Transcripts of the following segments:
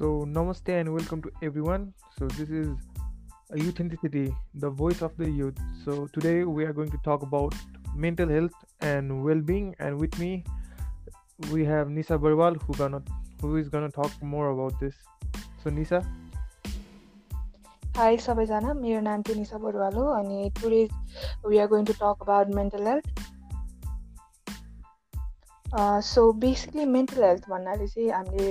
So, namaste and welcome to everyone. So, this is a Authenticity, the voice of the youth. So, today we are going to talk about mental health and well-being. And with me, we have Nisa Barwal, who gonna who is gonna talk more about this. So, Nisa, hi सबैजना मेरो नाम चाहिँ निशा बरुवाल हो अनि today we are going to talk about mental health so basically mental health भन्नाले चाहिँ हामीले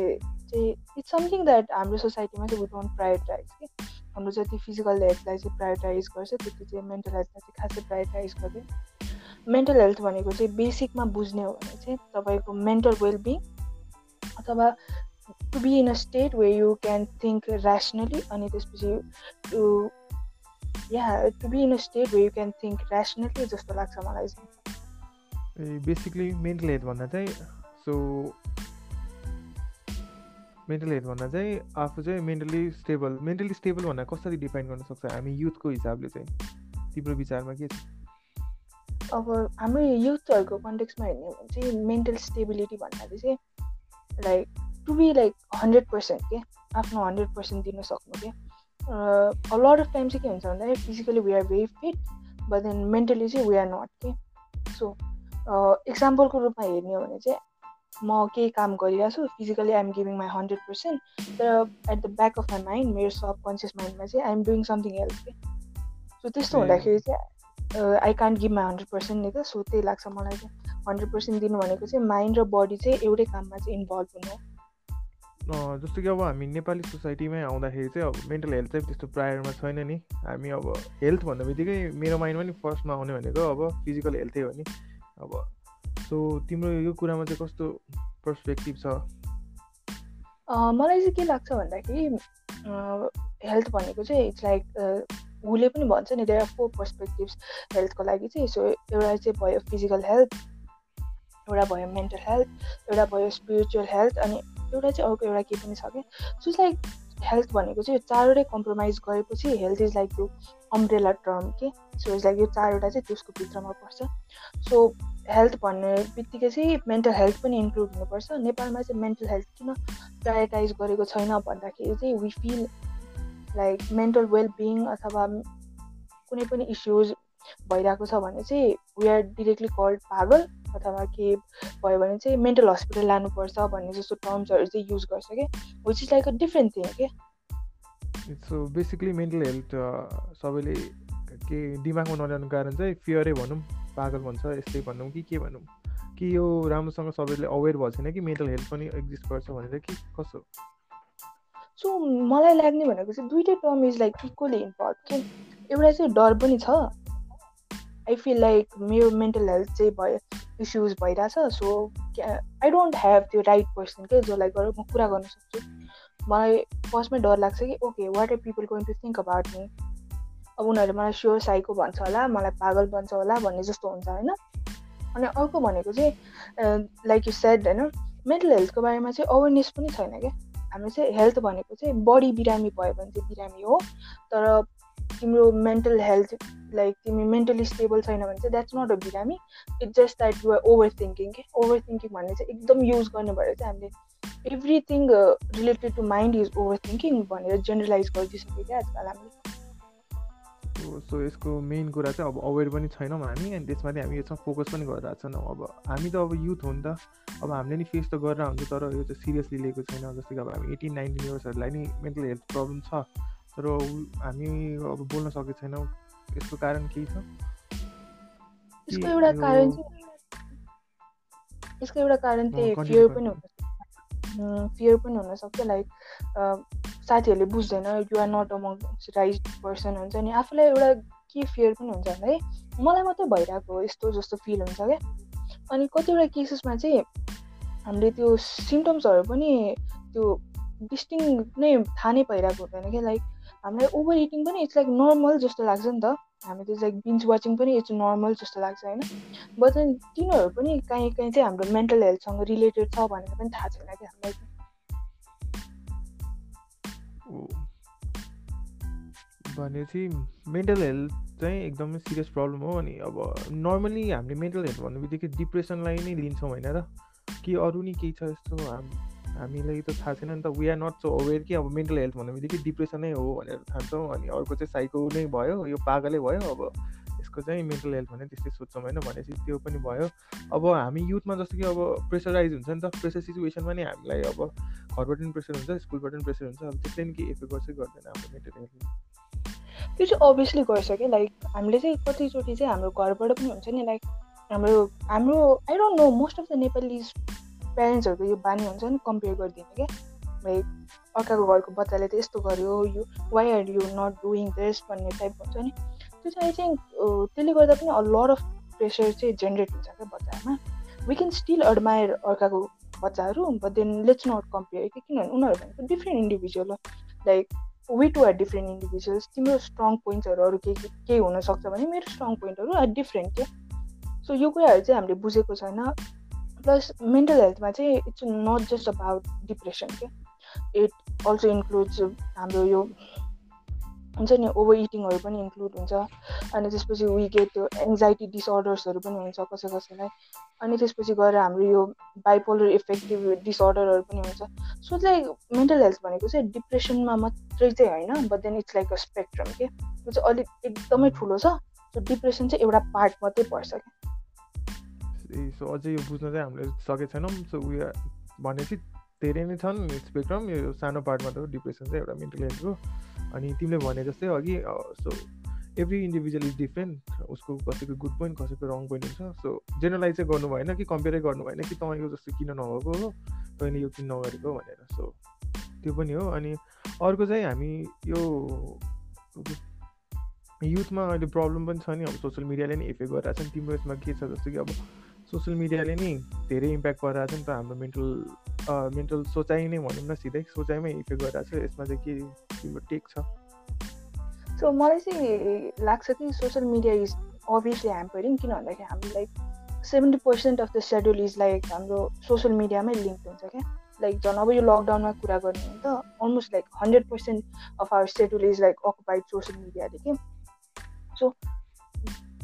चाहिँ इट्स समथिङ द्याट हाम्रो सोसाइटीमा चाहिँ वी डोन्ट प्रायोरिटाइज कि? हाम्रो जति फिजिकल हेल्थलाई चाहिँ प्रायोरिटाइज गर्छ त्यति चाहिँ मेन्टल हेल्थलाई चाहिँ खासै प्रायोरिटाइज गर्दैन। मेन्टल हेल्थ भनेको चाहिँ बेसिकमा बुझ्ने हो भने चाहिँ तपाईँको मेन्टल वेलबिङ अथवा to be in a state way you can think rationally अनि त्यसपछि to yeah to be in a state way you can think rationally जस्तो लाग्छ मलाई चाहिँ। बेसिकली मेन्टल हेल्थ भन्दा चाहिँ सो मेन्टल हेल्थ चाहिँ आफू चाहिँ मेन्टली स्टेबल मेन्टली स्टेबल भन्दा कसरी डिफाइन गर्न सक्छ? हामी युथको हिसाबले चाहिँ तिम्रो विचारमा के छ? अब हाम्रो युथहरूको कन्टेक्समा हेर्ने हो भने चाहिँ मेन्टल स्टेबिलिटी भन्नाले चाहिँ like to be like hundred percent के? आफ्नो हन्ड्रेड पर्सेन्ट दिन सक्नु के? लट अफ टाइम चाहिँ के हुन्छ भन्दाखेरि physically we are very fit but then mentally चाहिँ वी आर नट के? सो इक्जाम्पलको रूपमा हेर्ने हो भने चाहिँ म केही काम गरिरहेको छु physically I'm giving my hundred percent तर at the back of my mind मेरो सब कन्सियस माइन्डमा चाहिँ आइएम डुइङ समथिङ एल्स के सो त्यस्तो हुँदाखेरि चाहिँ I can't give my hundred percent नि त सो त्यही लाग्छ मलाई चाहिँ। हन्ड्रेड पर्सेन्ट दिनु भनेको चाहिँ माइन्ड र बडी चाहिँ एउटै काममा चाहिँ इन्भल्भ हुनु जस्तो कि अब हामी नेपाली सोसाइटीमै आउँदाखेरि चाहिँ अब मेन्टल हेल्थ चाहिँ त्यस्तो प्रायरमा छैन नि। हामी अब हेल्थ भन्ने बित्तिकै मेरो माइन्डमा नि फर्स्टमा आउने भनेको अब फिजिकल हेल्थै हो नि। अब सो तिम्रो यो कुरामा चाहिँ कस्तो पर्सपेक्टिभ छ? मलाई चाहिँ के लाग्छ भन्दाखेरि हेल्थ भनेको चाहिँ इट्स लाइक हुले पनि भन्छ नि देयर आर फोर पर्सपेक्टिभ्स हेल्थको लागि चाहिँ। सो एउटा चाहिँ भयो फिजिकल हेल्थ एउटा भयो मेन्टल हेल्थ एउटा भयो स्पिरिचुअल हेल्थ अनि एउटा चाहिँ अर्को एउटा के पनि छ कि? सो लाइक हेल्थ भनेको चाहिँ यो चारवटै कम्प्रोमाइज गरेपछि हेल्थ इज लाइक त्यो अम्ब्रेला टर्म के? सो इज लाइक यो चारवटा चाहिँ त्यसको भित्रमा पर्छ। सो हेल्थ भन्ने बित्तिकै चाहिँ मेन्टल हेल्थ पनि इन्क्लुड हुनुपर्छ। नेपालमा चाहिँ मेन्टल हेल्थ किन प्रायोरिटाइज गरेको छैन भन्दाखेरि चाहिँ we feel like mental wellbeing अथवा कुनै पनि इस्युज भइरहेको छ भने चाहिँ वी आर डिरेक्टली कल्ड पागल अथवा के भयो भने चाहिँ मेन्टल हस्पिटल लानुपर्छ भन्ने जस्तो टर्म्सहरू चाहिँ युज गर्छ क्या which is like a different thing के सो बेसिकली मेन्टल हेल्थ सबैले के दिमागमा नजानु कारण चाहिँ फियरै भनौँ। पागल भन्छ यस्तै भनौँ कि के भनौँ। कि यो राम्रोसँग सबैले अवेर भएको छैन कि मेन्टल हेल्थ पनि एक्जिस्ट गर्छ भनेर कि कसो? सो मलाई लाग्ने भनेको चाहिँ दुइटै term is like equally import के? एउटा चाहिँ डर पनि छ। आई फिल लाइक मेरो मेन्टल हेल्थ चाहिँ भयो इस्युज भइरहेछ। सो आई डोन्ट ह्याभ त्यो राइट पर्सन के? जसलाई गरेर म कुरा गर्न सक्छु। मलाई फर्स्टमै डर लाग्छ कि okay what are people going to think about me अब उनीहरूले मलाई स्योर साइको भन्छ होला मलाई पागल भन्छ होला भन्ने जस्तो हुन्छ होइन? अनि अर्को भनेको चाहिँ लाइक यु सेड होइन? मेन्टल हेल्थको बारेमा चाहिँ अवेरनेस पनि छैन क्या? हामी चाहिँ हेल्थ भनेको चाहिँ बडी बिरामी भयो भने चाहिँ बिरामी हो। तर तिम्रो मेन्टल हेल्थ लाइक तिमी मेन्टली स्टेबल छैन भने चाहिँ द्याट्स नट अ बिरामी। It's just that you're overthinking के ओभर थिङ्किङ भन्ने चाहिँ एकदम युज गर्ने भएर चाहिँ हामीले। Everything related to mind is overthinking भनेर जेनरलाइज गरिदिइसक्यो क्या आजकल हामीले। सो यसको मेन कुरा चाहिँ अब अवेर पनि छैनौँ हामी अनि त्यसमाथि हामी यसमा फोकस पनि गरिरहेको छैनौँ अब हामी त अब युथ हो नि त। अब हामीले नि फेस त गरेर हुन्छ तर यो चाहिँ सिरियसली लिएको छैन। जस्तै कि अब हामी एटिन नाइन्टिन इयर्सहरूलाई नि मेन्टल हेल्थ प्रब्लम छ। तर हामी अब बोल्न सकेको छैनौँ। यसको कारण केही छ? यसको एउटा कारण चाहिँ यसको एउटा कारण त्यही फियर पनि हुन फियर पनि हुनसक्छ लाइक साथीहरूले बुझ्दैन you're not among right person हुन्छ नि। आफूलाई एउटा के फियर पनि हुन्छ है। मलाई मात्रै भइरहेको यस्तो जस्तो फिल हुन्छ क्या। अनि कतिवटा केसेसमा चाहिँ हामीले त्यो सिम्टम्सहरू पनि त्यो डिस्टिङ नै थाहा नै पाइरहेको हुँदैन क्या। लाइक हामीलाई ओभर इटिङ पनि इट्स लाइक नर्मल जस्तो लाग्छ नि त। हामी त्यो लाइक बिन्च वाचिङ पनि इट्स नर्मल जस्तो लाग्छ होइन? बट तिनीहरू पनि काहीँ काहीँ चाहिँ हाम्रो मेन्टल हेल्थसँग रिलेटेड छ भनेर पनि थाहा छैन कि हामीलाई भनेपछि मेन्टल हेल्थ चाहिँ एकदमै सिरियस प्रब्लम हो अनि अब नर्मली हामीले मेन्टल हेल्थ भन्ने बित्तिकै डिप्रेसनलाई नै लिन्छौँ होइन र कि अरू नि केही छ यस्तो हामीलाई त थाहा छैन नि त। We are not so aware कि अब मेन्टल हेल्थ भन्ने बित्तिकै डिप्रेसनै हो भनेर ठान्छौँ अनि अर्को चाहिँ साइको नै भयो यो पागलै भयो अब। यसको चाहिँ मेन्टल हेल्थ भने त्यस्तै सोध्छौँ होइन भनेपछि त्यो पनि भयो। अब हामी युथमा जस्तो कि अब प्रेसराइज हुन्छ नि त प्रेसर सिचुएसनमा नि हामीलाई अब घरबाट पनि प्रेसर हुन्छ स्कुलबाट पनि प्रेसर हुन्छ अब त्यसले नि के इफेक्ट गर्छ गर्दैन हाम्रो मेन्टल हेल्थमा त्यो चाहिँ अभियसली गर्छ कि लाइक हामीले चाहिँ कतिचोटि चाहिँ हाम्रो घरबाट पनि हुन्छ नि लाइक हाम्रो हाम्रो I don't know most of the Nepali प्यारेन्ट्सहरूको यो बानी हुन्छ नि कम्पेयर गरिदिने क्या। लाइक अर्काको घरको बच्चाले त यस्तो गर्यो यो why are you not doing this भन्ने टाइप हुन्छ नि। त्यो चाहिँ आई थिङ्क त्यसले गर्दा पनि अ लड अफ प्रेसर चाहिँ जेनेरेट हुन्छ क्या बच्चाहरूमा। वी क्यान स्टिल एडमायर अर्काको बच्चाहरू but then let's not compare कि किनभने उनीहरू भनेको डिफ्रेन्ट इन्डिभिजुअल हो। Like we too are different individuals तिम्रो स्ट्रङ पोइन्ट्सहरू अरू केही केही हुनसक्छ भने मेरो स्ट्रङ पोइन्टहरू आर डिफ्रेन्ट के सो यो कुराहरू चाहिँ हामीले बुझेको छैन। प्लस मेन्टल हेल्थमा चाहिँ it's not just about depression के इट अल्सो इन्क्लुड्स हाम्रो यो हुन्छ नि ओभर इटिङहरू पनि इन्क्लुड हुन्छ। अनि त्यसपछि वी गेट त्यो एङ्जाइटी डिसअर्डर्सहरू पनि हुन्छ कसै कसैलाई। अनि त्यसपछि गएर हाम्रो यो बाइपोलर इफेक्टिभ डिसअर्डरहरू पनि हुन्छ। सो लाइक मेन्टल हेल्थ भनेको चाहिँ डिप्रेसनमा मात्रै चाहिँ होइन but then it's like a spectrum के त्यो चाहिँ अलिक एकदमै ठुलो छ। सो डिप्रेसन चाहिँ एउटा पार्ट मात्रै पर्छ क्या सो अझै यो बुझ्न चाहिँ हामीले सकेको छैनौँ। सो उयो भनेपछि धेरै नै छन् स्पेक्ट्रम यो सानो पार्ट मात्र डिप्रेसन चाहिँ एउटा मेन्टल हेल्थको अनि तिमीले भने जस्तै अघि so every individual is different उसको कसैको गुड पोइन्ट कसैको रङ पोइन्ट हुन्छ। सो जेनरलाइज चाहिँ गर्नु भएन कि कम्पेयरै गर्नु भएन कि तपाईँको जस्तो किन नभएको हो? तैँले यो किन नगरेको भनेर। सो त्यो पनि हो। अनि अर्को चाहिँ हामी यो युथमा अहिले प्रब्लम पनि छ नि। अब सोसियल मिडियाले नि इफेक्ट गरिरहेको छ नि। तिम्रो यसमा के छ जस्तो कि अब सोसियल मिडियाले नि धेरै इम्प्याक्ट गरिरहेको छ नि त हाम्रो मेन्टल मेन्टल सोचाइ नै भनौँ न सिधै। सोचाइमै इफेक्ट गरिरहेको छ। यसमा चाहिँ के तिम्रो टेक छ। सो मलाई चाहिँ लाग्छ कि social media is obviously hampering किन भन्दाखेरि हाम्रो like seventy percent of the schedule is like हाम्रो सोसियल मिडियामै लिङ्क हुन्छ क्या लाइक झन् अब यो लकडाउनमा कुरा गर्ने हो त almost like hundred percent of our schedule is like occupied social मिडियाले कि सो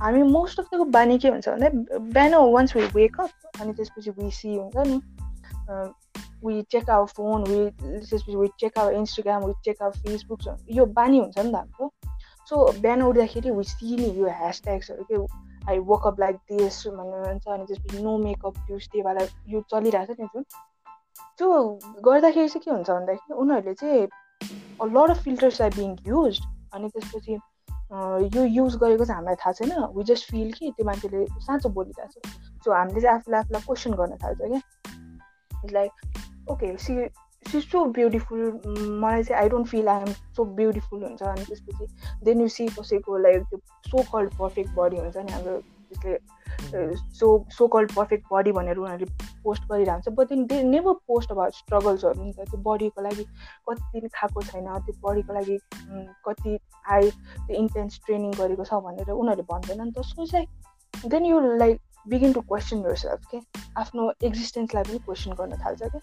हामी मोस्ट अफ दको बानी के हुन्छ भने बिहान वान्स वी वेकअप अनि त्यसपछि वी सी हुन्छ नि। We check our phone we त्यसपछि we check our Instagram we check our Facebook यो बानी हुन्छ नि त हाम्रो। सो बिहान उठ्दाखेरि वी सी नि यो ह्यासट्याग्सहरू के आई वर्कअप लाइक दिस भनेर भन्छ अनि त्यसपछि नो मेकअप ट्युसडेवाला यो चलिरहेको छ नि जुन। त्यो गर्दाखेरि चाहिँ के हुन्छ भन्दाखेरि उनीहरूले चाहिँ lot of filters are being used अनि त्यसपछि यो युज गरेको चाहिँ हामीलाई थाहा छैन। वी जस्ट फिल कि त्यो मान्छेले साँचो बोलिरहेको छ सो हामीले चाहिँ आफूलाई आफूलाई क्वेसन गर्न थाल्छ क्या like okay see see so beautiful मलाई चाहिँ I don't feel I am so beautiful हुन्छ अनि त्यसपछि देन यु सी कसैको लाइक त्यो सो कल्ड पर्फेक्ट बडी हुन्छ नि हाम्रो त्यसले so so called perfect body भनेर उनीहरूले पोस्ट गरिरहेको हुन्छ but then they never post about स्ट्रगल्सहरू त त्यो बडीको लागि कति दिन खाएको छैन त्यो बडीको लागि कति हाई त्यो इन्टेन्स ट्रेनिङ गरेको छ भनेर उनीहरूले भन्दैन. नि त सो चाहिँ then you like begin to question yourself के? आफ्नो एक्जिस्टेन्सलाई पनि क्वेसन गर्न थाल्छ क्या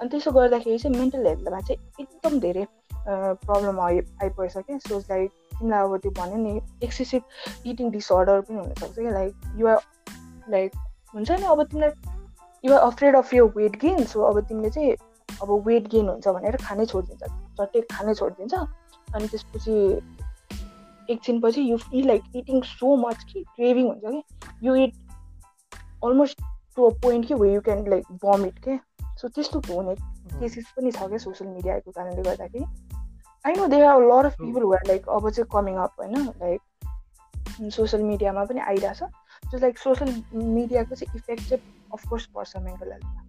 अनि त्यसो गर्दाखेरि चाहिँ मेन्टल हेल्थमा चाहिँ एकदम धेरै प्रब्लम आइ आइपर्छ क्या सो लाइक तिमीलाई अब त्यो भन्यो नि एक्सेसिभ इटिङ डिसअर्डर पनि हुनसक्छ क्या लाइक युआर लाइक हुन्छ नि अब तिमीलाई you're afraid of your weight gain so अब तिमीले चाहिँ अब वेट गेन हुन्छ भनेर खानै छोडिदिन्छ चट्टै खानै छोडिदिन्छ अनि त्यसपछि एकछिनपछि you feel like eating so much कि क्रेभिङ हुन्छ कि? You eat almost to a point कि way you can like vomit के सो त्यस्तो हुने केसेस पनि छ क्या सोसियल मिडियाको कारणले गर्दाखेरि। I know there are lot of people who are अब चाहिँ कमिङ अप होइन? लाइक सोसियल मिडियामा पनि आइरहेछ। सो लाइक सोसियल मिडियाको चाहिँ इफेक्ट चाहिँ अफकोर्स पर्छ मेन्टल हेल्थमा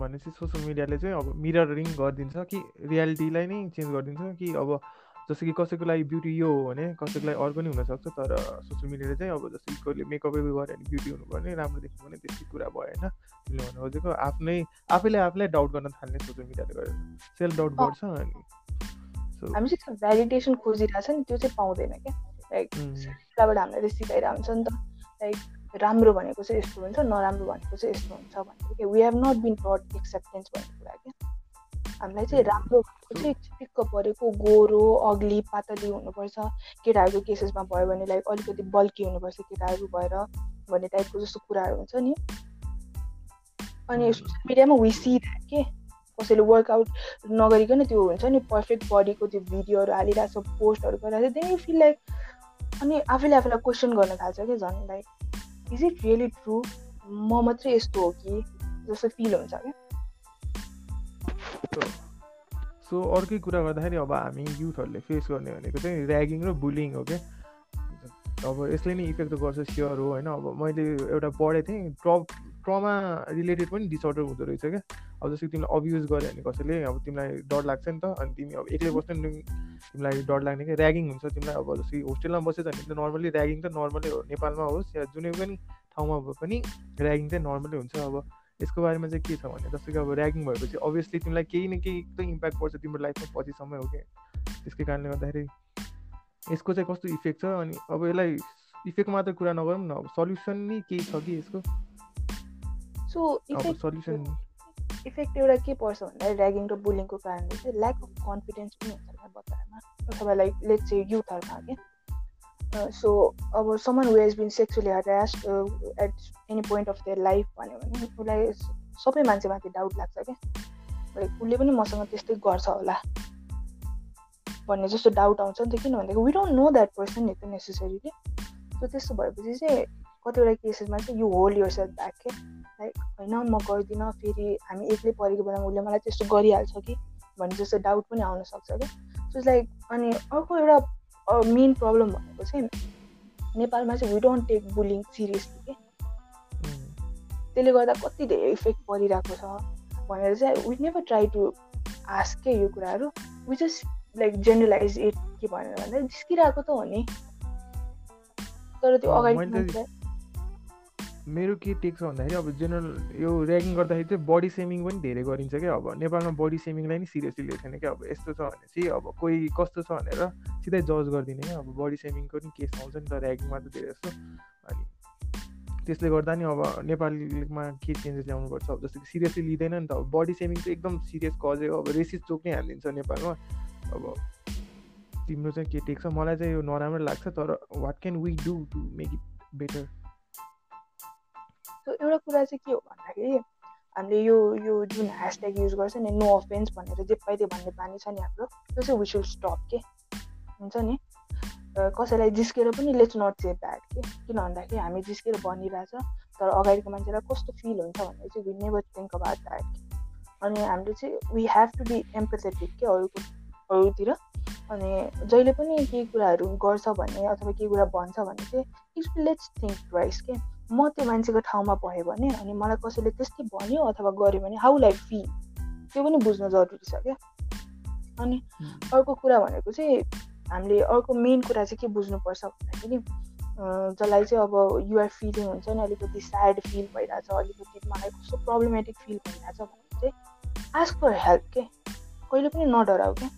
भनेपछि सोसियल मिडियाले चाहिँ अब मिररिङ गरिदिन्छ कि रियालिटीलाई नै चेन्ज गरिदिन्छ कि अब जस्तो कि कसैको लागि ब्युटी यो हो भने कसैको लागि अर्को नै हुनसक्छ तर सोसियल मिडियाले चाहिँ अब जस्तो कि कसले मेकअपै गऱ्यो भने ब्युटी हुनुपर्ने राम्रो देख्नु भने त्यस्तै कुरा भयो होइन। त्यसले भन्नु खोजेको आफ्नै आफैले आफूलाई डाउट गर्न थाल्ने सोसियल मिडियाले गरेर सेल्फ डाउट बढ्छ अनि हामी चाहिँ भ्यालिडेसन खोजिरहेको छ नि त्यो चाहिँ पाउँदैन क्या। लाइक त्यहाँबाट हामीलाई सिकाइरहेको हुन्छ नि त। लाइक राम्रो भनेको चाहिँ यस्तो हुन्छ नराम्रो भनेको चाहिँ यस्तो हुन्छ भनेर। क्या we have not been taught acceptance भन्ने कुरा क्या। हामीलाई चाहिँ राम्रो चाहिँ चिपिक्क परेको गोरो अग्ली पातली हुनुपर्छ। केटाहरूको केसेसमा भयो भने लाइक अलिकति बल्की हुनुपर्छ केटाहरू भएर भन्ने टाइपको जस्तो कुराहरू हुन्छ नि। अनि सोसियल मिडियामा वी सी द्याट के? कसैले वर्कआउट नगरिकन त्यो हुन्छ नि पर्फेक्ट बडीको त्यो भिडियोहरू हालिरहेको छ पोस्टहरू गरिरहेको छ देन यु फिल लाइक अनि आफैले आफूलाई क्वेसन गर्न थाल्छ क्या झन् like is it really true म मात्रै यस्तो हो कि जस्तो फिल हुन्छ क्या। सो अर्कै कुरा गर्दाखेरि अब हामी युथहरूले फेस गर्ने भनेको चाहिँ ऱ्यागिङ र बुलिङ हो क्या अब यसले नै इफेक्ट गर्छ स्योर हो होइन? अब मैले एउटा पढेको थिएँ ट्र ट्रमा रिलेटेड पनि डिसअर्डर हुँदो रहेछ क्या अब जस्तो तिमीलाई अब्युज गऱ्यो भने कसैले अब तिमीलाई डर लाग्छ नि त अनि तिमी अब एक्लै बस्नु तिमीलाई डर लाग्ने क्या ऱ्यागिङ हुन्छ तिमीलाई अब जस्तै होस्टेलमा बस्यो भने त नर्मली ऱ्यागिङ त नर्मलै हो नेपालमा होस् या जुनै पनि ठाउँमा भए पनि ऱ्यागिङ चाहिँ नर्मलै हुन्छ। अब यसको बारेमा चाहिँ के छ भने जस्तो कि अब ऱ्यागिङ भएपछि अभियसली तिमीलाई केही न केही एकदम इम्प्याक्ट पर्छ तिम्रो लाइफमा पछिसम्म हो कि। त्यसकै कारणले गर्दाखेरि यसको चाहिँ कस्तो इफेक्ट छ अनि अब यसलाई इफेक्ट मात्र कुरा नगरौँ न अब सल्युसन नै केही छ कि यसको? सो सल्युसन इफेक्ट एउटा के पर्छ भन्दा ऱ्यागिङ र बुलिङको कारणले चाहिँ ल्याक अफ कन्फिडेन्स पनि हुन्छ बच्चाहरूमा अथवा लाइक लेट चाहिँ युथहरूमा क्या सो अब someone who has been sexually harassed at any point of their life भन्यो भने उसलाई सबै मान्छेमाथि डाउट लाग्छ क्या। लाइक उसले पनि मसँग त्यस्तै गर्छ होला। भन्ने जस्तो डाउट आउँछ नि त किन भन्दाखेरि we don't know that person नि त नेसेसरीली सो त्यस्तो भएपछि चाहिँ कतिवटा केसेसमा चाहिँ यो होल यर सेल्फ ब्याक के। लाइक होइन म गर्दिनँ फेरि हामी एक्लै परेको बेलामा उसले मलाई त्यस्तो गरिहाल्छ कि भन्ने जस्तो डाउट पनि आउन सक्छ क्या सो लाइक अनि अर्को एउटा मेन प्रब्लम भनेको चाहिँ नेपालमा चाहिँ we don't take bullying seriously के त्यसले गर्दा कति धेरै इफेक्ट परिरहेको छ भनेर चाहिँ we never try to ask के यो कुराहरू? We just like generalise it के भनेर भन्दा जिस्किरहेको त हो नि। तर त्यो अगाडि मेरो के टेक छ भन्दाखेरि अब जेनरल यो ऱ्यागिङ गर्दाखेरि चाहिँ बडी सेमिङ पनि धेरै गरिन्छ क्या। अब नेपालमा बडी सेमिङलाई नि सिरियसली लिएको छैन क्या। अब यस्तो छ भने चाहिँ अब कोही कस्तो छ भनेर सिधै जज गरिदिने क्या। अब बडी सेमिङको नि केस आउँछ नि त ऱ्यागिङमा त धेरै जस्तो। अनि त्यसले गर्दा नि अब नेपालीमा के चेन्जेस ल्याउनुपर्छ? अब जस्तो कि सिरियसली लिँदैन नि त। अब बडी सेमिङ चाहिँ एकदम सिरियस कजै हो। अब रेसिस चोक नै हालिदिन्छ नेपालमा। अब तिम्रो चाहिँ के टेक छ? मलाई चाहिँ यो नराम्रो लाग्छ तर what can we do to make it better एउटा कुरा चाहिँ के हो भन्दाखेरि हामीले यो यो जुन ह्यासट्याग युज गर्छ नि नो अफेन्स भनेर जे पाइदियो भन्ने बानी छ नि हाम्रो त्यो चाहिँ विस स्टप के? हुन्छ नि? कसैलाई जिस्केर पनि लेट्स नट से ब्याड के? किन भन्दाखेरि हामी जिस्केर भनिरहेछ तर अगाडिको मान्छेलाई कस्तो फिल हुन्छ भन्ने चाहिँ we never think about that अनि हामीले चाहिँ we have to be empathetic के अरूको अरूतिर? अनि जहिले पनि केही कुराहरू गर्छ भने अथवा केही कुरा भन्छ भने चाहिँ इट्स लेट्स थिङ्क ट्वाइस के? म त्यो मान्छेको ठाउँमा भएँ भने अनि मलाई कसैले त्यस्तै भन्यो अथवा गर्यो भने हाउ लाइक फिल त्यो पनि बुझ्नु जरुरी छ क्या। अनि अर्को कुरा भनेको चाहिँ हामीले अर्को मेन कुरा चाहिँ के बुझ्नुपर्छ भन्दाखेरि जसलाई चाहिँ अब युआर फिलिङ हुन्छ नि अलिकति स्याड फिल भइरहेछ अलिकति मलाई कस्तो प्रब्लमेटिक फिल भइरहेछ भने चाहिँ आस्क फर हेल्प के? कहिले पनि नडराउ क्या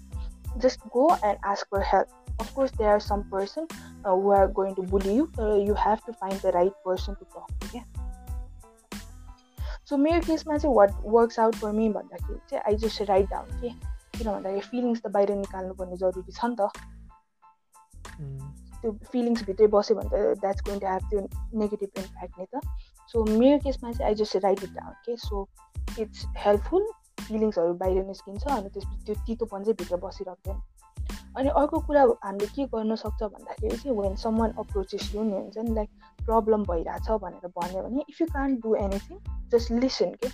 just go and ask for help of course they are some person who are going to bully you तर you have to find the right person to talk to क्या so मेरो केसमा चाहिँ what works out for me भन्दाखेरि चाहिँ I just write down के किन भन्दाखेरि फिलिङ्स त बाहिर निकाल्नुपर्ने जरुरी छ नि त त्यो फिलिङ्सभित्रै बस्यो भने त द्याट्स गोइङ टु हेभ त्यो नेगेटिभ इम्प्याक्ट नि त सो मेरो केसमा चाहिँ I just write it down के सो इट्स हेल्पफुल फिलिङ्सहरू बाहिर निस्किन्छ अनि त्यसपछि त्यो तितोपन चाहिँ भित्र बसिराख्दैन अनि अर्को कुरा हामीले के गर्न सक्छ भन्दाखेरि चाहिँ when someone approaches you नि हुन्छ नि लाइक प्रब्लम भइरहेछ भनेर भन्यो भने if you can't do anything just listen के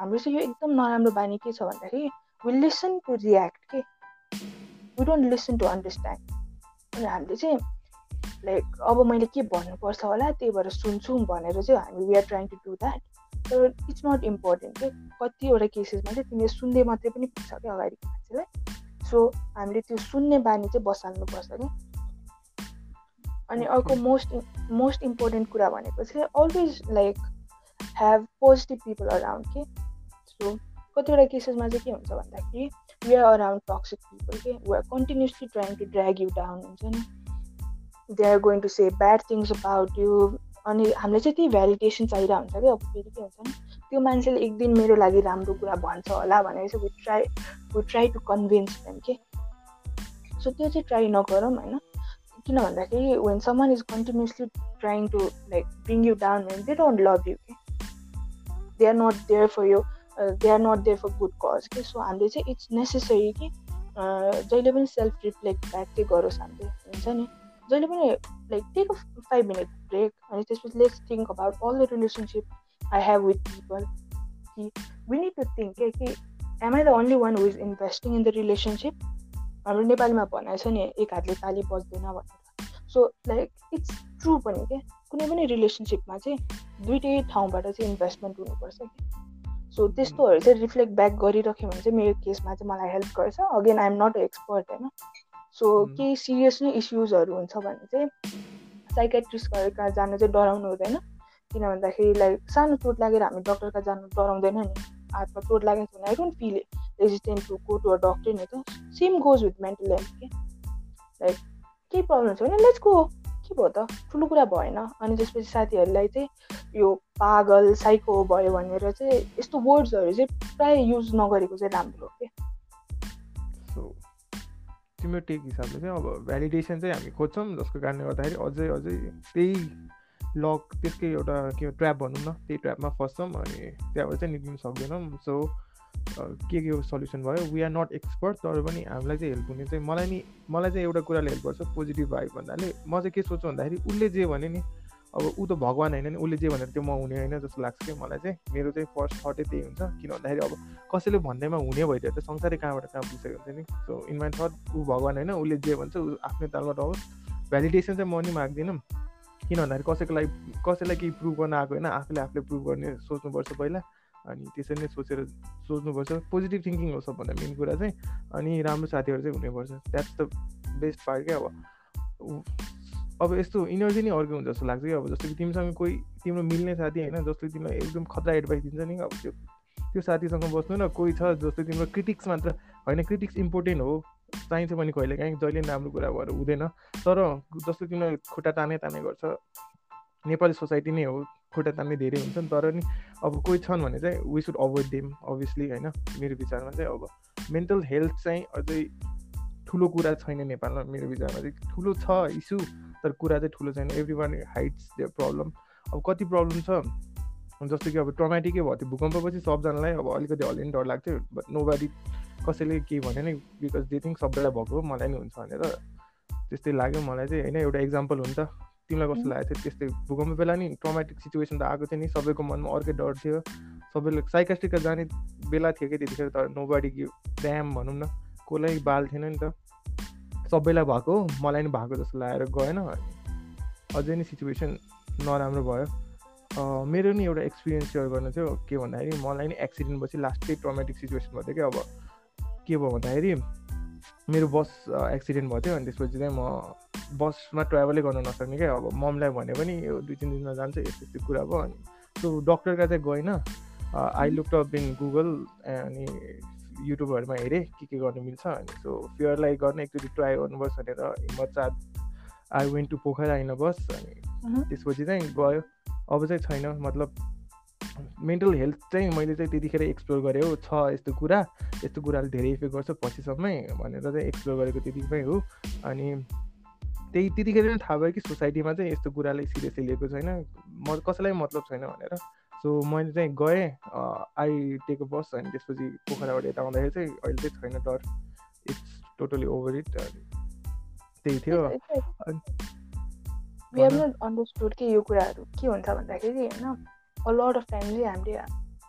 हाम्रो चाहिँ यो एकदम नराम्रो बानी के छ भन्दाखेरि विल लिसन टु रियाक्ट के we don't listen to understand अनि हामीले चाहिँ लाइक अब मैले के भन्नुपर्छ होला त्यही भएर सुन्छु भनेर चाहिँ हामी we are trying to do that तर इट्स नट इम्पोर्टेन्ट के कतिवटा केसेसमा चाहिँ तिमीले सुन्दै मात्रै पनि पुग्छ क्या अगाडिको मान्छेलाई। सो हामीले त्यो सुन्ने बानी चाहिँ बसाल्नुपर्छ क्या अनि अर्को मोस्ट मोस्ट इम्पोर्टेन्ट कुरा भनेको चाहिँ always like have positive people around के सो कतिवटा केसेसमा चाहिँ के हुन्छ भन्दाखेरि we are around toxic people के we are continuously trying to drag you down हुन्छ नि? They are going to say bad things about you अनि हामीलाई चाहिँ त्यही भ्यालिडेसन चाहिरहेको हुन्छ कि अब फेरि के हुन्छ त्यो मान्छेले एक दिन मेरो लागि राम्रो कुरा भन्छ होला भनेर चाहिँ we try we try to convince them के सो त्यो चाहिँ ट्राई नगरौँ होइन? किन भन्दाखेरि when someone is continuously trying to like bring you down भने दे डोन्ट लभ यु के they are not there for यो they are not there for good cause कि सो हामीले चाहिँ इट्स नेसेसरी कि जहिले पनि सेल्फ रिफ्लेक्ट ब्याक चाहिँ गरोस् हामीले हुन्छ नि? जहिले पनि like take a five minute break अनि त्यसपछि let's think about all the relationship I have with people कि वी निड टु थिङ्क के कि am I the only one who is investing in the relationship हाम्रो नेपालीमा भनाइ छ नि एक हातले ताली बज्दैन भनेर। सो लाइक इट्स ट्रु पनि क्या कुनै पनि रिलेसनसिपमा चाहिँ दुइटै ठाउँबाट चाहिँ इन्भेस्टमेन्ट हुनुपर्छ कि? सो त्यस्तोहरू चाहिँ रिफ्लेक्ट ब्याक गरिराख्यो भने चाहिँ मेरो केसमा चाहिँ मलाई हेल्प गर्छ। Again I am not a expert होइन? सो केही सिरियस नै इस्युजहरू हुन्छ भने चाहिँ साइकेट्रिस्टहरू कहाँ जानु चाहिँ डराउनु हुँदैन। किन भन्दाखेरि लाइक सानो चोट लागेर हामी डक्टर कहाँ जानु डराउँदैन नि। हातमा चोट लागेको छ भने I don't feel resistant to go to a doctor नि त। Same goes with mental health के लाइक केही प्रब्लम छ भने लेट्स गो के भयो त? ठुलो कुरा भएन। अनि त्यसपछि साथीहरूलाई चाहिँ यो पागल साइको भयो भनेर चाहिँ यस्तो वर्ड्सहरू चाहिँ प्रायः युज नगरेको चाहिँ राम्रो के तिम्रो टेक हिसाबले चाहिँ अब भ्यालिडेसन चाहिँ हामी खोज्छौँ जसको कारणले गर्दाखेरि अझै अझै त्यही लक त्यसकै एउटा के ट्र्याप भनौँ न त्यही ट्र्यापमा फस्छौँ अनि त्यहाँबाट चाहिँ निक्लिनु सक्दैनौँ। सो के के सल्युसन भयो? वी आर नट एक्सपर्ट तर पनि हामीलाई चाहिँ हेल्प हुने चाहिँ मलाई नि मलाई चाहिँ एउटा कुराले हेल्प गर्छ पोजिटिभ भाइब भन्नाले। म चाहिँ के सोच्छु भन्दाखेरि उसले जे भने नि अब ऊ त भगवान् होइन नि उसले जे भनेर त्यो म हुने होइन जस्तो लाग्छ कि मलाई चाहिँ। मेरो चाहिँ फर्स्ट थटै त्यही हुन्छ। किन भन्दाखेरि अब कसैले भन्दैमा हुने भइदियो त संसारै कहाँबाट कहाँ पुगिसकेको हुन्छ नि? सो इन माई थट ऊ भगवान् होइन उसले जे भन्छ ऊ आफ्नै तालमा रहोस् भ्यालिडेसन चाहिँ म नि माग्दिनँ। किन भन्दाखेरि कसैको लागि कसैलाई केही प्रुभ गर्न आएको होइन आफूले आफूले प्रुभ गर्ने सोच्नुपर्छ पहिला। अनि त्यसरी नै सोचेर सोच्नुपर्छ। पोजिटिभ थिङ्किङ हो सबभन्दा मेन कुरा चाहिँ। अनि राम्रो साथीहरू चाहिँ हुनैपर्छ। द्याट्स द बेस्ट पार्ट क्या अब। अब यस्तो इनर्जी नै अर्को हुन्छ जस्तो लाग्छ कि अब जस्तो कि तिमीसँग कोही तिम्रो मिल्ने साथी होइन जसले तिमीलाई एकदम खतरा एडभाइस दिन्छ नि। अब त्यो त्यो साथीसँग बस्नु न कोही छ जस्तो तिम्रो क्रिटिक्स मात्र होइन क्रिटिक्स इम्पोर्टेन्ट हो। चाहिन्छ भने कहिले काहीँ जहिले राम्रो कुरा भएर हुँदैन। तर जस्तो तिमीलाई खुट्टा ताने ताने गर्छ नेपाली सोसाइटी नै हो खुट्टा तान्ने धेरै हुन्छ नि। तर नि अब कोही छन् भने चाहिँ we should avoid them obviously होइन? मेरो विचारमा चाहिँ अब मेन्टल हेल्थ चाहिँ अझै ठुलो कुरा छैन नेपालमा मेरो विचारमा चाहिँ ठुलो छ इस्यु तर कुरा चाहिँ ठुलो छैन। Every one hides the problem अब कति प्रब्लम छ? जस्तो कि अब ट्रमेटिकै भयो। त्यो भूकम्पपछि सबजनालाई अब अलिकति हल्लिने डर लाग्थ्यो। बट नो बारी कसैले केही भने नि बिकज दे थिङ्क सबैलाई भएको मलाई नि हुन्छ भनेर। त्यस्तै लाग्यो। मलाई चाहिँ होइन एउटा इक्जाम्पल हो नि त। तिमीलाई कस्तो लागेको थियो? त्यस्तै भूकम्प बेला नि ट्रमेटिक सिचुएसन त आएको थियो नि। सबैको मनमा अर्कै डर थियो। सबैले साइकास्टिकमा जाने बेला थियो कि त्यतिखेर तर नो बाडी ड्याम भनौँ न। कसलाई बाल थिएन नि त। सबैलाई भएको मलाई नि भएको जस्तो लागेर गएन। अझै नै सिचुएसन नराम्रो भयो। मेरो नि एउटा एक्सपिरियन्स सेयर गर्नु थियो के भन्दाखेरि मलाई नि एक्सिडेन्ट पछि लास्टै ट्रमेटिक सिचुएसन भयो कि अब के भयो भन्दाखेरि मेरो बस एक्सिडेन्ट भयो थियो अनि त्यसपछि चाहिँ म बसमा ट्राभलै गर्न नसक्ने क्या। अब ममलाई भने पनि यो दुई तिन दिनमा जान्छ यस्तो यस्तो कुरा भयो। अनि त्यो डक्टरका चाहिँ गएन। I look up in Google अनि युट्युबहरूमा हेरेँ के के गर्नु मिल्छ अनि सो फियरलाई गर्न एकचोटि ट्राई गर्नुपर्छ भनेर हिम्मत चाँद आई वेन्ट टु पोखरा आइन बस अनि त्यसपछि चाहिँ गयो। अब चाहिँ छैन मतलब मेन्टल हेल्थ चाहिँ मैले चाहिँ त्यतिखेर एक्सप्लोर गरेँ हो। छ यस्तो कुरा यस्तो कुराले धेरै इफेक्ट गर्छ पछिसम्मै भनेर चाहिँ एक्सप्लोर गरेको त्यतिकै हो। अनि त्यही त्यतिखेर नै थाहा भयो कि सोसाइटीमा चाहिँ यस्तो कुरालाई सिरियसली लिएको छैन। म कसैलाई मतलब छैन भनेर। सो मैले चाहिँ गएँ आई टेक अ बस अनि त्यसपछि पोखराबाट यता आउँदाखेरि चाहिँ अहिले चाहिँ छैन डर। इट्स टोटली ओभर इट त्यही थियो। अन्डरस्टुड कि यो कुराहरू के हुन्छ भन्दाखेरि होइन? लट अफ टाइम चाहिँ हामीले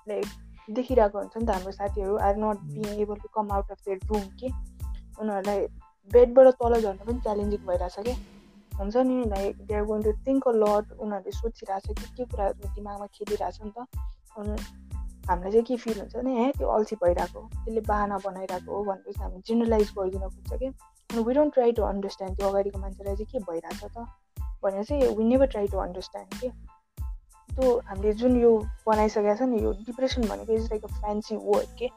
लाइक देखिरहेको हुन्छ नि त हाम्रो साथीहरू are not being able to come out of their room कि उनीहरूलाई बेडबाट तल झर्नु पनि च्यालेन्जिङ भइरहेछ क्या। हुन्छ नि like they are going to think a lot उनीहरूले सोचिरहेको छ कि के कुराहरू दिमागमा खेलिरहेछ नि त अनि हामीलाई चाहिँ के फिल हुन्छ भने हे त्यो अल्छी भइरहेको त्यसले बाहना बनाइरहेको हो भनेपछि हामी जेनरलाइज गरिदिन खोज्छ कि अनि we don't try to understand त्यो अगाडिको मान्छेलाई चाहिँ के भइरहेछ त भनेर चाहिँ we never try to understand कि त्यो हामीले जुन यो बनाइसकेको छ नि यो डिप्रेसन भनेको is like a fancy word के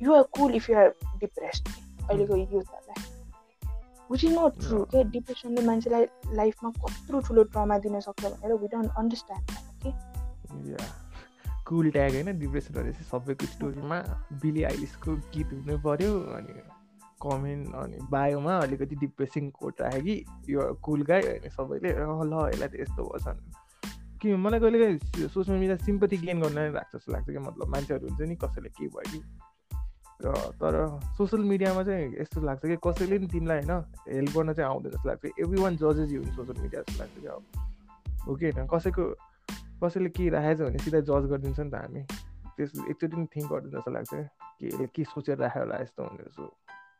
you're cool if you're depressed अहिलेको युथहरूलाई विच इज नट ट्रु के डिप्रेसनले मान्छेलाई लाइफमा कत्रो ठुलो ट्रमा दिन सक्छ भनेर वी डोन्ट अन्डरस्ट्यान्ड के कुल ट्याग होइन डिप्रेसन भनेपछि सबैको स्टोरीमा बिली आइलिसको गीत हुनु पऱ्यो अनि कमेन्ट अनि बायोमा अलिकति डिप्रेसिङ कोट राख्यो कि यो कुल गाई होइन सबैले ल यसलाई त यस्तो भएछ कि मलाई कहिले काहीँ सोसियल मिडिया सिम्पथी गेन गर्न नै लाग्छ जस्तो लाग्छ कि मतलब मान्छेहरू हुन्छ नि कसैले के भयो कि र तर सोसियल मिडियामा चाहिँ यस्तो लाग्छ कि कसैले पनि तिमीलाई होइन हेल्प गर्न चाहिँ आउँदैन जस्तो लाग्छ एभ्री वान जजेस यु सोसियल मिडिया जस्तो लाग्छ कि अब हो कि होइन? कसैको कसैले के राखेको छ भने सिधै जज गरिदिन्छ नि त हामी। त्यस एकचोटि पनि थिङ्क गर्दैन जस्तो लाग्छ कि के सोचेर राख्यो होला यस्तो हुने जस्तो।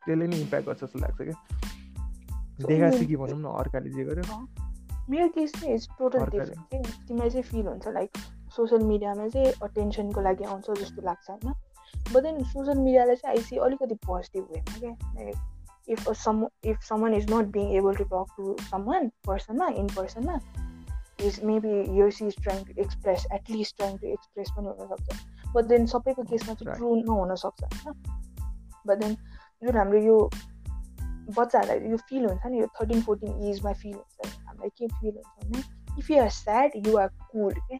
त्यसले नै इम्प्याक्ट गर्छ जस्तो लाग्छ कि देखा सिकी भनौँ न अर्काले जे गर्यो। मेरो केस चाहिँ इज टोटल डिफ्रेन्ट के तिमीलाई चाहिँ फिल हुन्छ लाइक सोसियल मिडियामा चाहिँ अटेन्सनको लागि आउँछ जस्तो लाग्छ होइन? बट देन सोसियल मिडियालाई चाहिँ आइसी अलिकति पोजिटिभ वेमा क्या like if some if someone is not being able to talk to someone पर्सनमा in पर्सनमा is maybe yeah she is trying to express at least trying to express पनि हुनसक्छ but then सबैको केसमा चाहिँ ट्रु नहुनसक्छ होइन but then जुन हाम्रो यो बच्चाहरूलाई यो फिल हुन्छ नि यो थर्टिन फोर्टिन एजमा फिल हुन्छ हामीलाई के फिल हुन्छ भने if you are sad you are cool के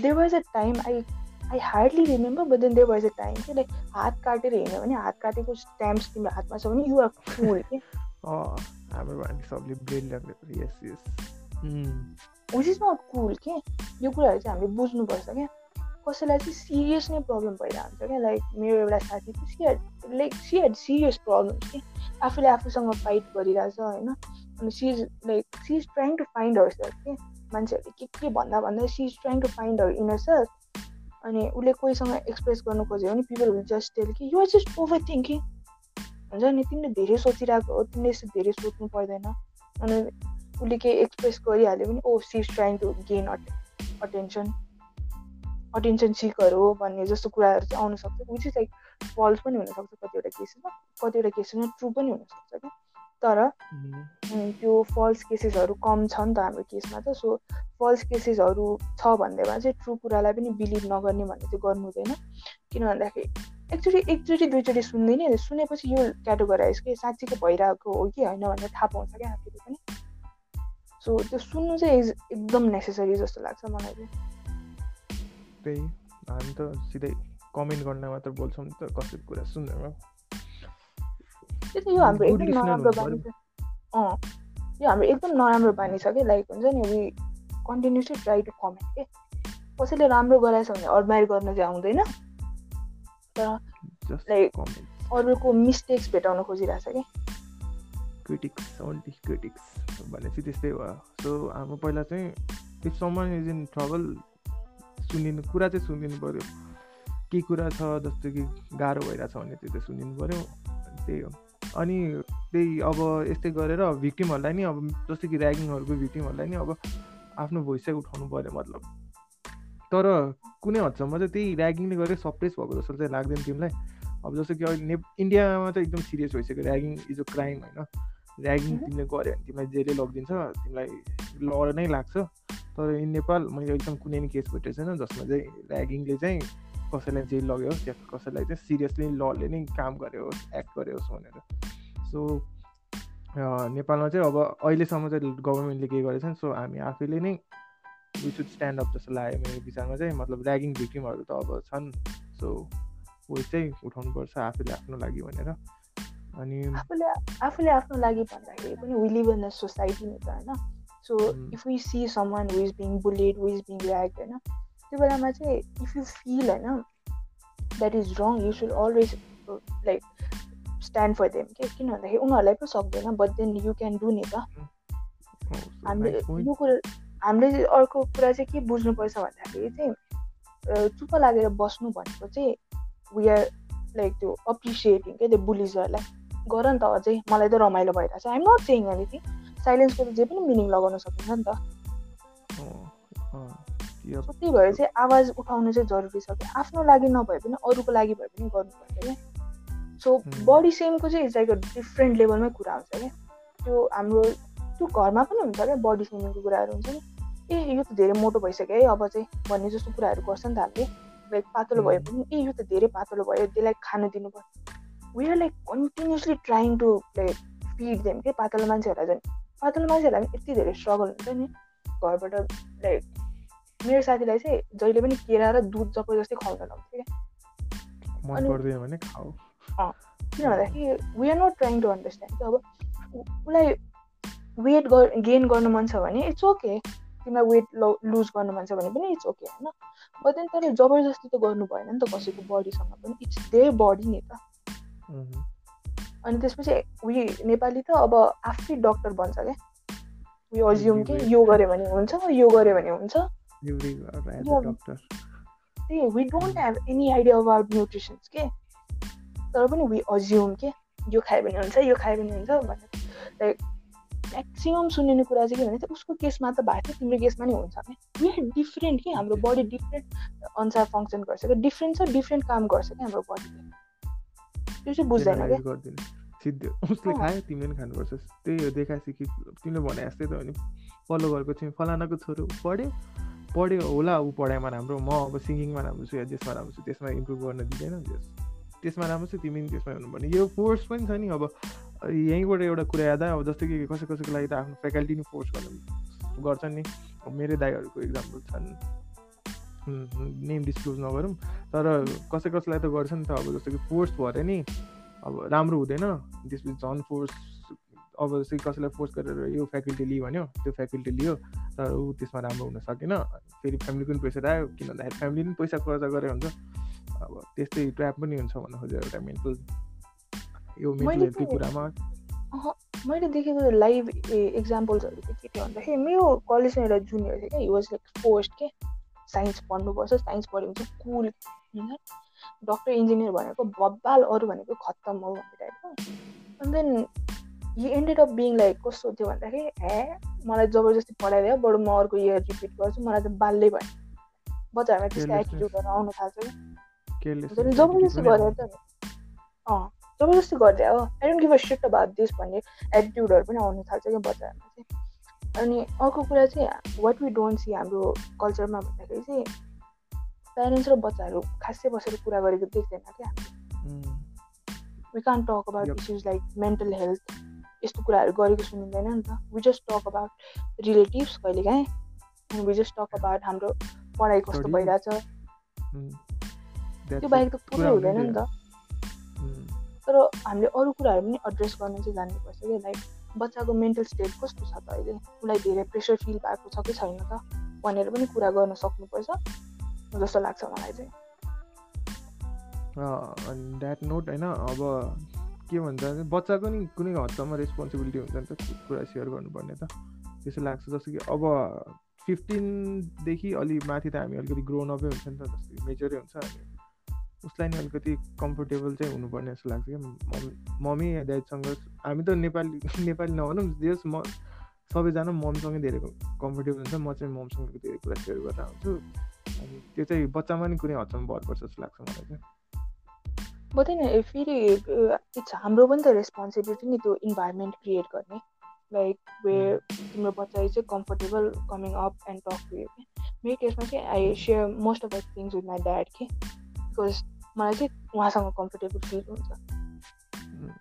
there was a time I I hardly remember but then there was a time कि लाइक हात काटेर हिँड्यो भने हात काटेको स्ट्याम्प्स तिम्रो हातमा छ भने युआर कुल के हाम्रो सबले brain yes yes which is not cool के यो कुराहरू चाहिँ हामीले बुझ्नुपर्छ क्या कसैलाई चाहिँ सिरियस नै प्रब्लम भइरहेको हुन्छ क्या लाइक मेरो एउटा साथी थियो she'd like she'd serious problem कि आफूले आफूसँग फाइट गरिरहेछ होइन अनि she's like she is trying to find her self के मान्छेहरूले के के भन्दा भन्दा she is trying to find her inner self अनि उसले कोहीसँग एक्सप्रेस गर्नु खोज्यो भने पिपल विल जस्ट टेल कि युआर जस्ट ओभर थिङ्किङ हुन्छ नि तिमीले धेरै सोचिरहेको तिमीले यस्तो धेरै सोच्नु पर्दैन। अनि उसले केही एक्सप्रेस गरिहाल्यो भने ओ she trying to gain at attention attention seeker हो भन्ने जस्तो कुराहरू चाहिँ आउनसक्छ विच इज लाइक फल्स पनि हुनसक्छ कतिवटा केसेसमा कतिवटा केसेसमा ट्रु पनि हुनसक्छ क्या। तर त्यो फल्स केसेसहरू कम छ नि त हाम्रो केसमा त सो फल्स केसेसहरू छ भन्दैमा चाहिँ ट्रु कुरालाई पनि बिलिभ नगर्ने भन्ने चाहिँ गर्नु हुँदैन। किन भन्दाखेरि एकचोटि एकचोटि दुईचोटि सुन्दैन सुनेपछि यो क्याटेगोराइज कि साँच्चीको भइरहेको हो कि होइन भनेर थाहा पाउँछ क्या आफूले पनि। सो त्यो सुन्नु चाहिँ इज एकदम नेसेसरी जस्तो लाग्छ मलाई चाहिँ। त्यही। हामी त सिधै कमेन्ट गर्न मात्र बोल्छौँ नि त कसैको कुरा सुन्दैन यो हाम्रो एकदम नराम्रो बानी छ। अँ यो हाम्रो एकदम नराम्रो बानी छ कि लाइक हुन्छ नि we continuously try to comment के? कसैले राम्रो गराएछ भने अडमायर गर्न चाहिँ आउँदैन। तर लाइक अरूको मिस्टेक्स भेटाउन खोजिरहेछ कि क्रिटिक्स ओन्ली क्रिटिक्स भनेपछि त्यस्तै भयो। सो हाम्रो पहिला चाहिँ if someone is in trouble सुनिनु कुरा चाहिँ सुनिदिनु पऱ्यो। के कुरा छ जस्तो कि गाह्रो भइरहेछ भने त्यो चाहिँ सुनिदिनु पऱ्यो। त्यही हो। अनि त्यही अब यस्तै गरेर भिक्टिमहरूलाई नि अब जस्तो कि ऱ्यागिङहरूको भिक्टिमहरूलाई नि अब आफ्नो भोइस चाहिँ उठाउनु पऱ्यो मतलब। तर कुनै हदसम्म चाहिँ त्यही ऱ्यागिङले गरेर सप्रेस भएको जस्तो चाहिँ लाग्दैन तिमीलाई। अब जस्तो कि अहिले ने इन्डियामा चाहिँ एकदम सिरियस भइसक्यो ऱ्यागिङ इज अ क्राइम होइन। ऱ्यागिङ तिमीले गऱ्यो भने तिमीलाई जेलै लगिदिन्छ तिमीलाई लड नै लाग्छ। तर इन नेपाल मैले एकदम कुनै पनि केस भेटेको छैन जसमा चाहिँ ऱ्यागिङले चाहिँ कसैलाई जेल लग्यो या कसैलाई चाहिँ सिरियसली लले नै काम गर्यो होस् एक्ट गर्यो होस् भनेर सो नेपालमा चाहिँ अब अहिलेसम्म चाहिँ गभर्मेन्टले के गरेको छ सो हामी आफैले नै वी सुड स्ट्यान्ड अप जस्तो लाग्यो मेरो विचारमा चाहिँ। मतलब ऱ्यागिङ भिक्टिमहरू त अब छन् सो उयो चाहिँ उठाउनुपर्छ आफूले आफ्नो लागि भनेर। अनि आफूले आफूले आफ्नो लागि भन्दाखेरि पनि विलिभ इन सोसाइटी नि त होइन। So if we see someone who is being bullied who is being rag होइन त्यो बेलामा चाहिँ इफ यु फिल होइन that is wrong you should always like stand for them के किन भन्दाखेरि उनीहरूलाई पो सक्दैन but then you can do नि त हामीले यो कुरा हामीले अर्को कुरा चाहिँ के बुझ्नुपर्छ भन्दाखेरि चाहिँ चुप लागेर बस्नु भनेको चाहिँ वी आर लाइक त्यो अप्रिसिएटिङ क्या त्यो बुलिजहरूलाई गर नि त अझै मलाई त रमाइलो भइरहेको छ आइम नट सेङ एनिथिङ साइलेन्सको त जे पनि मिनिङ लगाउन सकिन्छ नि त त्यही भएर चाहिँ आवाज उठाउनु चाहिँ जरुरी छ कि आफ्नो लागि नभए पनि अरूको लागि भए पनि गर्नुपर्छ क्या। सो बडी सेमको चाहिँ लाइक अ डिफ्रेन्ट लेभलमै कुरा हुन्छ क्या। त्यो हाम्रो त्यो घरमा पनि हुन्छ क्या बडी सेमिङको कुराहरू हुन्छ नि ए यो त धेरै मोटो भइसक्यो है अब चाहिँ भन्ने जस्तो कुराहरू गर्छ नि त हामीले। लाइक पातलो भए पनि ए यो त धेरै पातलो भयो त्यसलाई खानु दिनुपर्छ। We are like continuously trying to like feed them के? पातलो मान्छेहरूलाई झन् पातलो मान्छेहरूलाई पनि यति धेरै स्ट्रगल हुन्छ नि। घरबाट लाइक मेरो साथीलाई चाहिँ जहिले पनि केरा र दुध जबरजस्ती खुवाउन लाउँथ्यो क्या। किन भन्दाखेरि we are not trying to understand अब उसलाई वेट गेन गर्नु मन छ भने इट्स ओके तिमीलाई वेट लुज गर्नु मन छ भने पनि इट्स ओके होइन? बट देन तर जबरजस्ती त गर्नु भएन नि त कसैको बडीसँग पनि इट्स दे बडी नि त। अनि त्यसपछि उयो नेपाली त अब आफै डक्टर बन्छ क्या। उयो अज्युम कि यो गऱ्यो भने हुन्छ यो गऱ्यो भने हुन्छ। त्यही we don't have any idea about nutritions के तर पनि वी अज्युम के? यो खायो भने हुन्छ यो खायो भने हुन्छ भनेर। लाइक म्याक्सिमम् सुनिने कुरा चाहिँ के भने उसको केसमा त भएको थियो तिम्रो केसमा नि हुन्छ क्या वी डिफ्रेन्ट कि? हाम्रो बडी डिफ्रेन्ट अनुसार फङ्सन गर्छ क्या डिफ्रेन्ट छ डिफ्रेन्ट काम गर्छ क्या हाम्रो बडीले त्यो चाहिँ बुझ्दैन क्या सिधै उसले खायो तिमीले पनि खानुपर्छ। त्यही हो देखाएपछि कि तिमीले भने जस्तै त हो नि। पल्लो घरको चाहिँ फलानाको छोरो पढ्यो पढ्यो होला ऊ पढाइमा राम्रो म अब सिङ्गिङमा राम्रो छु या जेसमा राम्रो छु त्यसमा इम्प्रुभ गर्न दिँदैन त्यसमा राम्रो छ तिमी त्यसमा हुनुपर्ने यो फोर्स पनि छ नि अब यहीँबाट एउटा कुरा याद अब जस्तो कि कसै कसैको लागि त आफ्नो फ्याकल्टी नै फोर्स गर्नु गर्छन् नि। मेरै दाईहरूको इक्जाम्पल छन्। नेम डिस्क्लोज नगरौँ तर कसै कसैलाई त गर्छ नि त अब जस्तो कि फोर्स भएर नि अब राम्रो हुँदैन। त्यसपछि झन् फोर्स अब जस्तै कसैलाई फोर्स गरेर यो फ्याकल्टी लियो भन्यो त्यो फ्याकल्टी लियो। तर ऊ त्यसमा राम्रो हुन सकेन। फेरि फ्यामिलीको पनि प्रेसर आयो किन भन्दाखेरि फ्यामिली पनि पैसा खर्च गरे हुन्छ। अब त्यस्तै ट्र्याप पनि हुन्छ भन्नु खोजेर एउटा मेन्टल यो मेन्टल हेल्थकै कुरामा। मैले देखेको लाइभ इक्जाम्पल्सहरू चाहिँ के थियो भन्दाखेरि मेरो कलेजमा एउटा जुनियर थियो क्या वाज लाइक पोस्ट के? साइन्स पढ्नुपर्छ साइन्स पढ्यो भने चाहिँ कुल होइन डक्टर इन्जिनियर भनेको बब्बाल अरू भनेको खत्तम हो भन्ने टाइपको then he ended of being like कस्तो थियो भन्दाखेरि हे मलाई जबरजस्ती पढाइदियो बरु म अर्को इयर रिपिट गर्छु मलाई त बाल्दै भयो. बच्चाहरूमा त्यस्तो एटिट्युडहरू आउनु थाल्छ कि जबरजस्ती गरेर त। अँ जबरजस्ती गरिदियो हो I don't give a shit about this भन्ने एटिट्युडहरू पनि आउनु थाल्छ क्या बच्चाहरूमा चाहिँ अनि अर्को कुरा चाहिँ वाट वी डोन्ट सी हाम्रो कल्चरमा भन्दाखेरि चाहिँ प्यारेन्ट्स र बच्चाहरू खासै बसेर कुरा गरेको देख्दैन क्या। We can talk about issues like mental health यस्तो कुराहरू गरेको सुनिँदैन नि त। We just talk about relatives कहिले काहीँ अनि वी जस्ट टक अबाउट हाम्रो पढाइ कस्तो भइरहेछ। त्यो बाहेक त पुरै हुँदैन नि त। तर हामीले अरू कुराहरू पनि एड्रेस गर्न चाहिँ जान्नुपर्छ कि लाइक बच्चाको मेन्टल स्टेट कस्तो छ त अहिले? उसलाई धेरै प्रेसर फिल भएको छ कि छैन त? भनेर पनि कुरा गर्न सक्नुपर्छ। जस्तो लाग्छ मलाई चाहिँ। द्याट नोट होइन अब के भन्छ बच्चाको नि कुनै हदसम्म रेस्पोन्सिबिलिटी हुन्छ नि त कुरा सेयर गर्नुपर्ने त। त्यसो लाग्छ जस्तो कि अब फिफ्टिनदेखि अलि माथि त हामी अलिकति ग्रोन अपै हुन्छ नि त जस्तो मेजरै हुन्छ उसलाई नि अलिकति कम्फोर्टेबल चाहिँ हुनुपर्ने जस्तो लाग्छ क्या। मम्मी मम्मी ड्याडसँग हामी त नेपाली नेपाली नभनौँ जस म सबैजना ममसँगै धेरै कम्फोर्टेबल हुन्छ। म चाहिँ ममसँग धेरै कुरा सेयर गरेर आउँछु। अनि त्यो चाहिँ बच्चामा नि कुनै हदसम्म भर पर्छ जस्तो लाग्छ मलाई चाहिँ। बताइन फेरि इट्स हाम्रो पनि त रेस्पोन्सिबिलिटी नि त्यो इन्भाइरोमेन्ट क्रिएट गर्ने। लाइक वे तिम्रो बच्चा चाहिँ comfortable coming up and talk to you मेरो केसमा चाहिँ I share most of the things with my dad के। बिकज मलाई चाहिँ उहाँसँग कम्फर्टेबल फिल हुन्छ।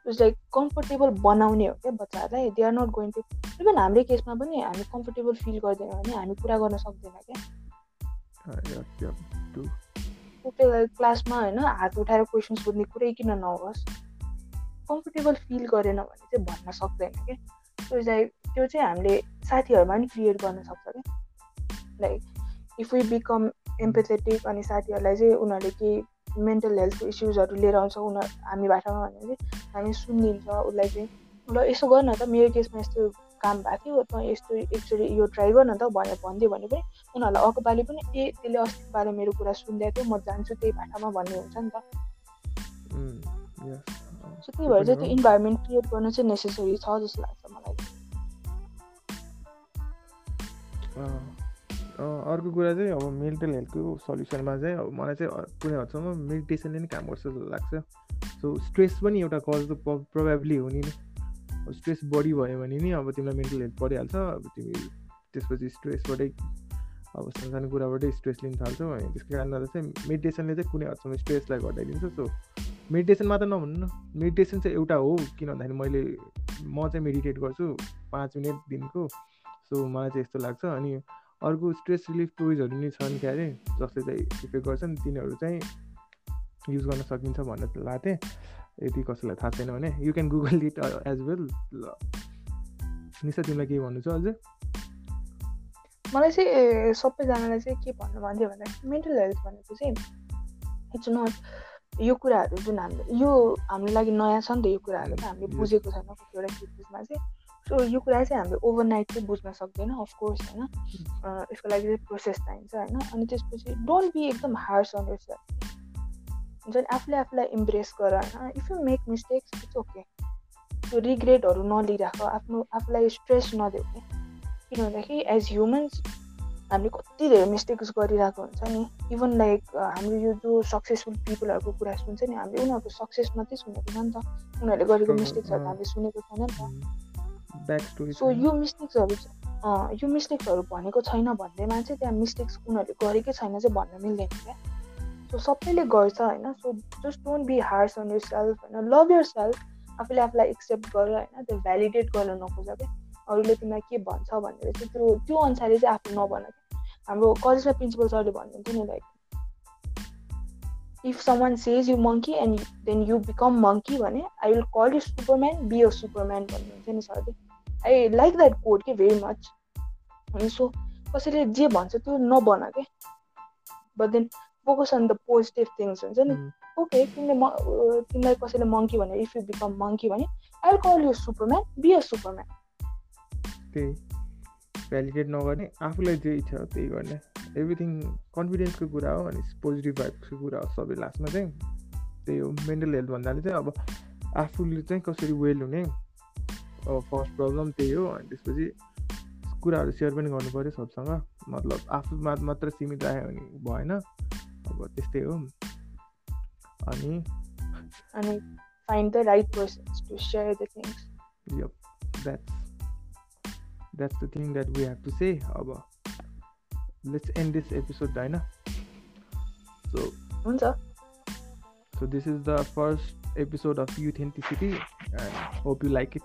इट्स लाइक कम्फर्टेबल बनाउने हो क्या बच्चाहरूलाई। They are not going to even हाम्रै केसमा पनि हामी कम्फर्टेबल फिल गर्दैन भने हामी कुरा गर्न सक्दैन क्या। क्लासमा होइन हात उठाएर क्वेसन्स सोध्ने कुरै किन नहोस्। कम्फर्टेबल फिल गरेन भने चाहिँ भन्न सक्दैन क्या सो लाइक त्यो चाहिँ हामीले साथीहरूमा पनि क्रिएट गर्न सक्छ क्या like if you become empathetic अनि साथीहरूलाई चाहिँ उनीहरूले केही मेन्टल हेल्थ इस्युजहरू लिएर आउँछ उनीहरू हामी भाषामा भने चाहिँ हामी सुनिदिन्छ उसलाई चाहिँ ल यसो गर न त मेरो केसमा यस्तो काम भएको थियो त यस्तो एकचोटि यो ट्राई गर्न त भनेर भनिदियो भने पनि उनीहरूलाई अर्को पालि पनि ए त्यसले अस्ति पालि मेरो कुरा सुन्दै थियो म जान्छु त्यही भाषामा भन्ने हुन्छ नि त। सो त्यही भएर चाहिँ त्यो इन्भाइरोमेन्ट क्रिएट गर्नु चाहिँ नेसेसरी छ जस्तो लाग्छ मलाई। अर्को कुरा चाहिँ अब मेन्टल हेल्थको सल्युसनमा चाहिँ अब मलाई चाहिँ कुनै हदसम्म मेडिटेसनले नै काम गर्छ जस्तो लाग्छ। सो स्ट्रेस पनि एउटा कज त प्रोभाब्ली हो नि। स्ट्रेस बढी भयो भने नि अब तिमीलाई मेन्टल हेल्थ परिहाल्छ अब तिमी त्यसपछि स्ट्रेसबाटै अब सानो कुराबाटै स्ट्रेस लिन थाल्छौ अनि त्यसको कारणले गर्दा चाहिँ मेडिटेसनले चाहिँ कुनै हदसम्म स्ट्रेसलाई घटाइदिन्छ। सो मेडिटेसन मात्र नभन्नु न मेडिटेसन चाहिँ एउटा हो किन भन्दाखेरि मैले म चाहिँ मेडिटेट गर्छु पाँच मिनट दिनको। सो मलाई चाहिँ यस्तो लाग्छ अनि अर्को स्ट्रेस रिलिफ टोइजहरू नि छन् क्या अरे जसले चाहिँ इफेक्ट गर्छन् तिनीहरू चाहिँ युज गर्न सकिन्छ भनेर थिएँ यदि कसैलाई थाहा छैन भने you can Google it as well ल। निशा तिमीलाई केही भन्नु छ अझै? मलाई चाहिँ सबैजनालाई चाहिँ के भन्नु भन्थ्यो भन्दाखेरि मेन्टल हेल्थ भनेको चाहिँ इट्स नट यो कुराहरू जुन हामीले यो हाम्रो लागि नयाँ छ नि त यो कुराहरू त हामीले बुझेको छैन कतिवटा केसेसमा चाहिँ। सो यो कुरा चाहिँ हामीले ओभरनाइट चाहिँ बुझ्न सक्दैन अफकोर्स होइन। यसको लागि चाहिँ प्रोसेस चाहिन्छ होइन। अनि त्यसपछि डोन्ट बी एकदम हार्स अन सेल्फ हुन्छ नि आफूले आफूलाई इम्प्रेस गर होइन if you make mistakes it's okay त्यो रिग्रेटहरू नलिइराख आफ्नो आफूलाई स्ट्रेस नदेऊ कि किन भन्दाखेरि एज ह्युमन्स हामीले कति धेरै मिस्टेक्स गरिरहेको हुन्छ नि? इभन लाइक हाम्रो यो जो सक्सेसफुल पिपलहरूको कुरा सुन्छ नि हामीले उनीहरूको सक्सेस मात्रै सुनेको छ नि त। उनीहरूले गरेको मिस्टेक्सहरू त हामीले सुनेको छैन नि त। सो यो मिस्टेक्सहरू यो मिस्टेक्सहरू भनेको छैन भन्दैमा चाहिँ त्यहाँ मिस्टेक्स उनीहरूले गरेकै छैन चाहिँ भन्न मिल्दैन क्या। सो सबैले गर्छ होइन। So just don't be harsh on your self होइन। लभ यर सेल्फ आफूले आफूलाई एक्सेप्ट गरेर होइन त्यो भ्यालिडेट गर्न नखोज क्या अरूले तिमीलाई के भन्छ भनेर चाहिँ त्यो त्यो अनुसारले चाहिँ आफू नभन। हाम्रो कलेजमा प्रिन्सिपल सरले भन्नुहुन्थ्यो नि like if someone says you monkey and then you become monkey भने I will call you superman be a superman भन्नुहुन्थ्यो नि सरले। आई लाइक द्याट कोड के भेरी मच सो कसैले जे भन्छ त्यो नबन के। But then focus on the positive things हुन्छ नि ओके तिमीले म तिमीलाई कसैले मङ्की भने इफ यु बिकम मङ्की भने I call you superman be a superman त्यही भ्यालिडेट नगर्ने आफूलाई जे इच्छा हो त्यही गर्ने एभ्रिथिङ कन्फिडेन्सको कुरा हो अनि पोजिटिभ भाइब्सको कुरा हो सबै लास्टमा चाहिँ त्यही हो मेन्टल हेल्थ भन्नाले चाहिँ अब आफूले चाहिँ कसरी वेल हुने अब फर्स्ट प्रब्लम त्यही हो अनि त्यसपछि कुराहरू सेयर पनि गर्नु पऱ्यो सबसँग मतलब आफूमा मात्र सीमित राख्यो भने भएन about this um, I need. I need find the right persons to share the things. Yep, that's that's the thing that we have to say about. Let's end this episode, Dinah. So, Hunza. so this is the first episode of Authenticity, and hope you like it.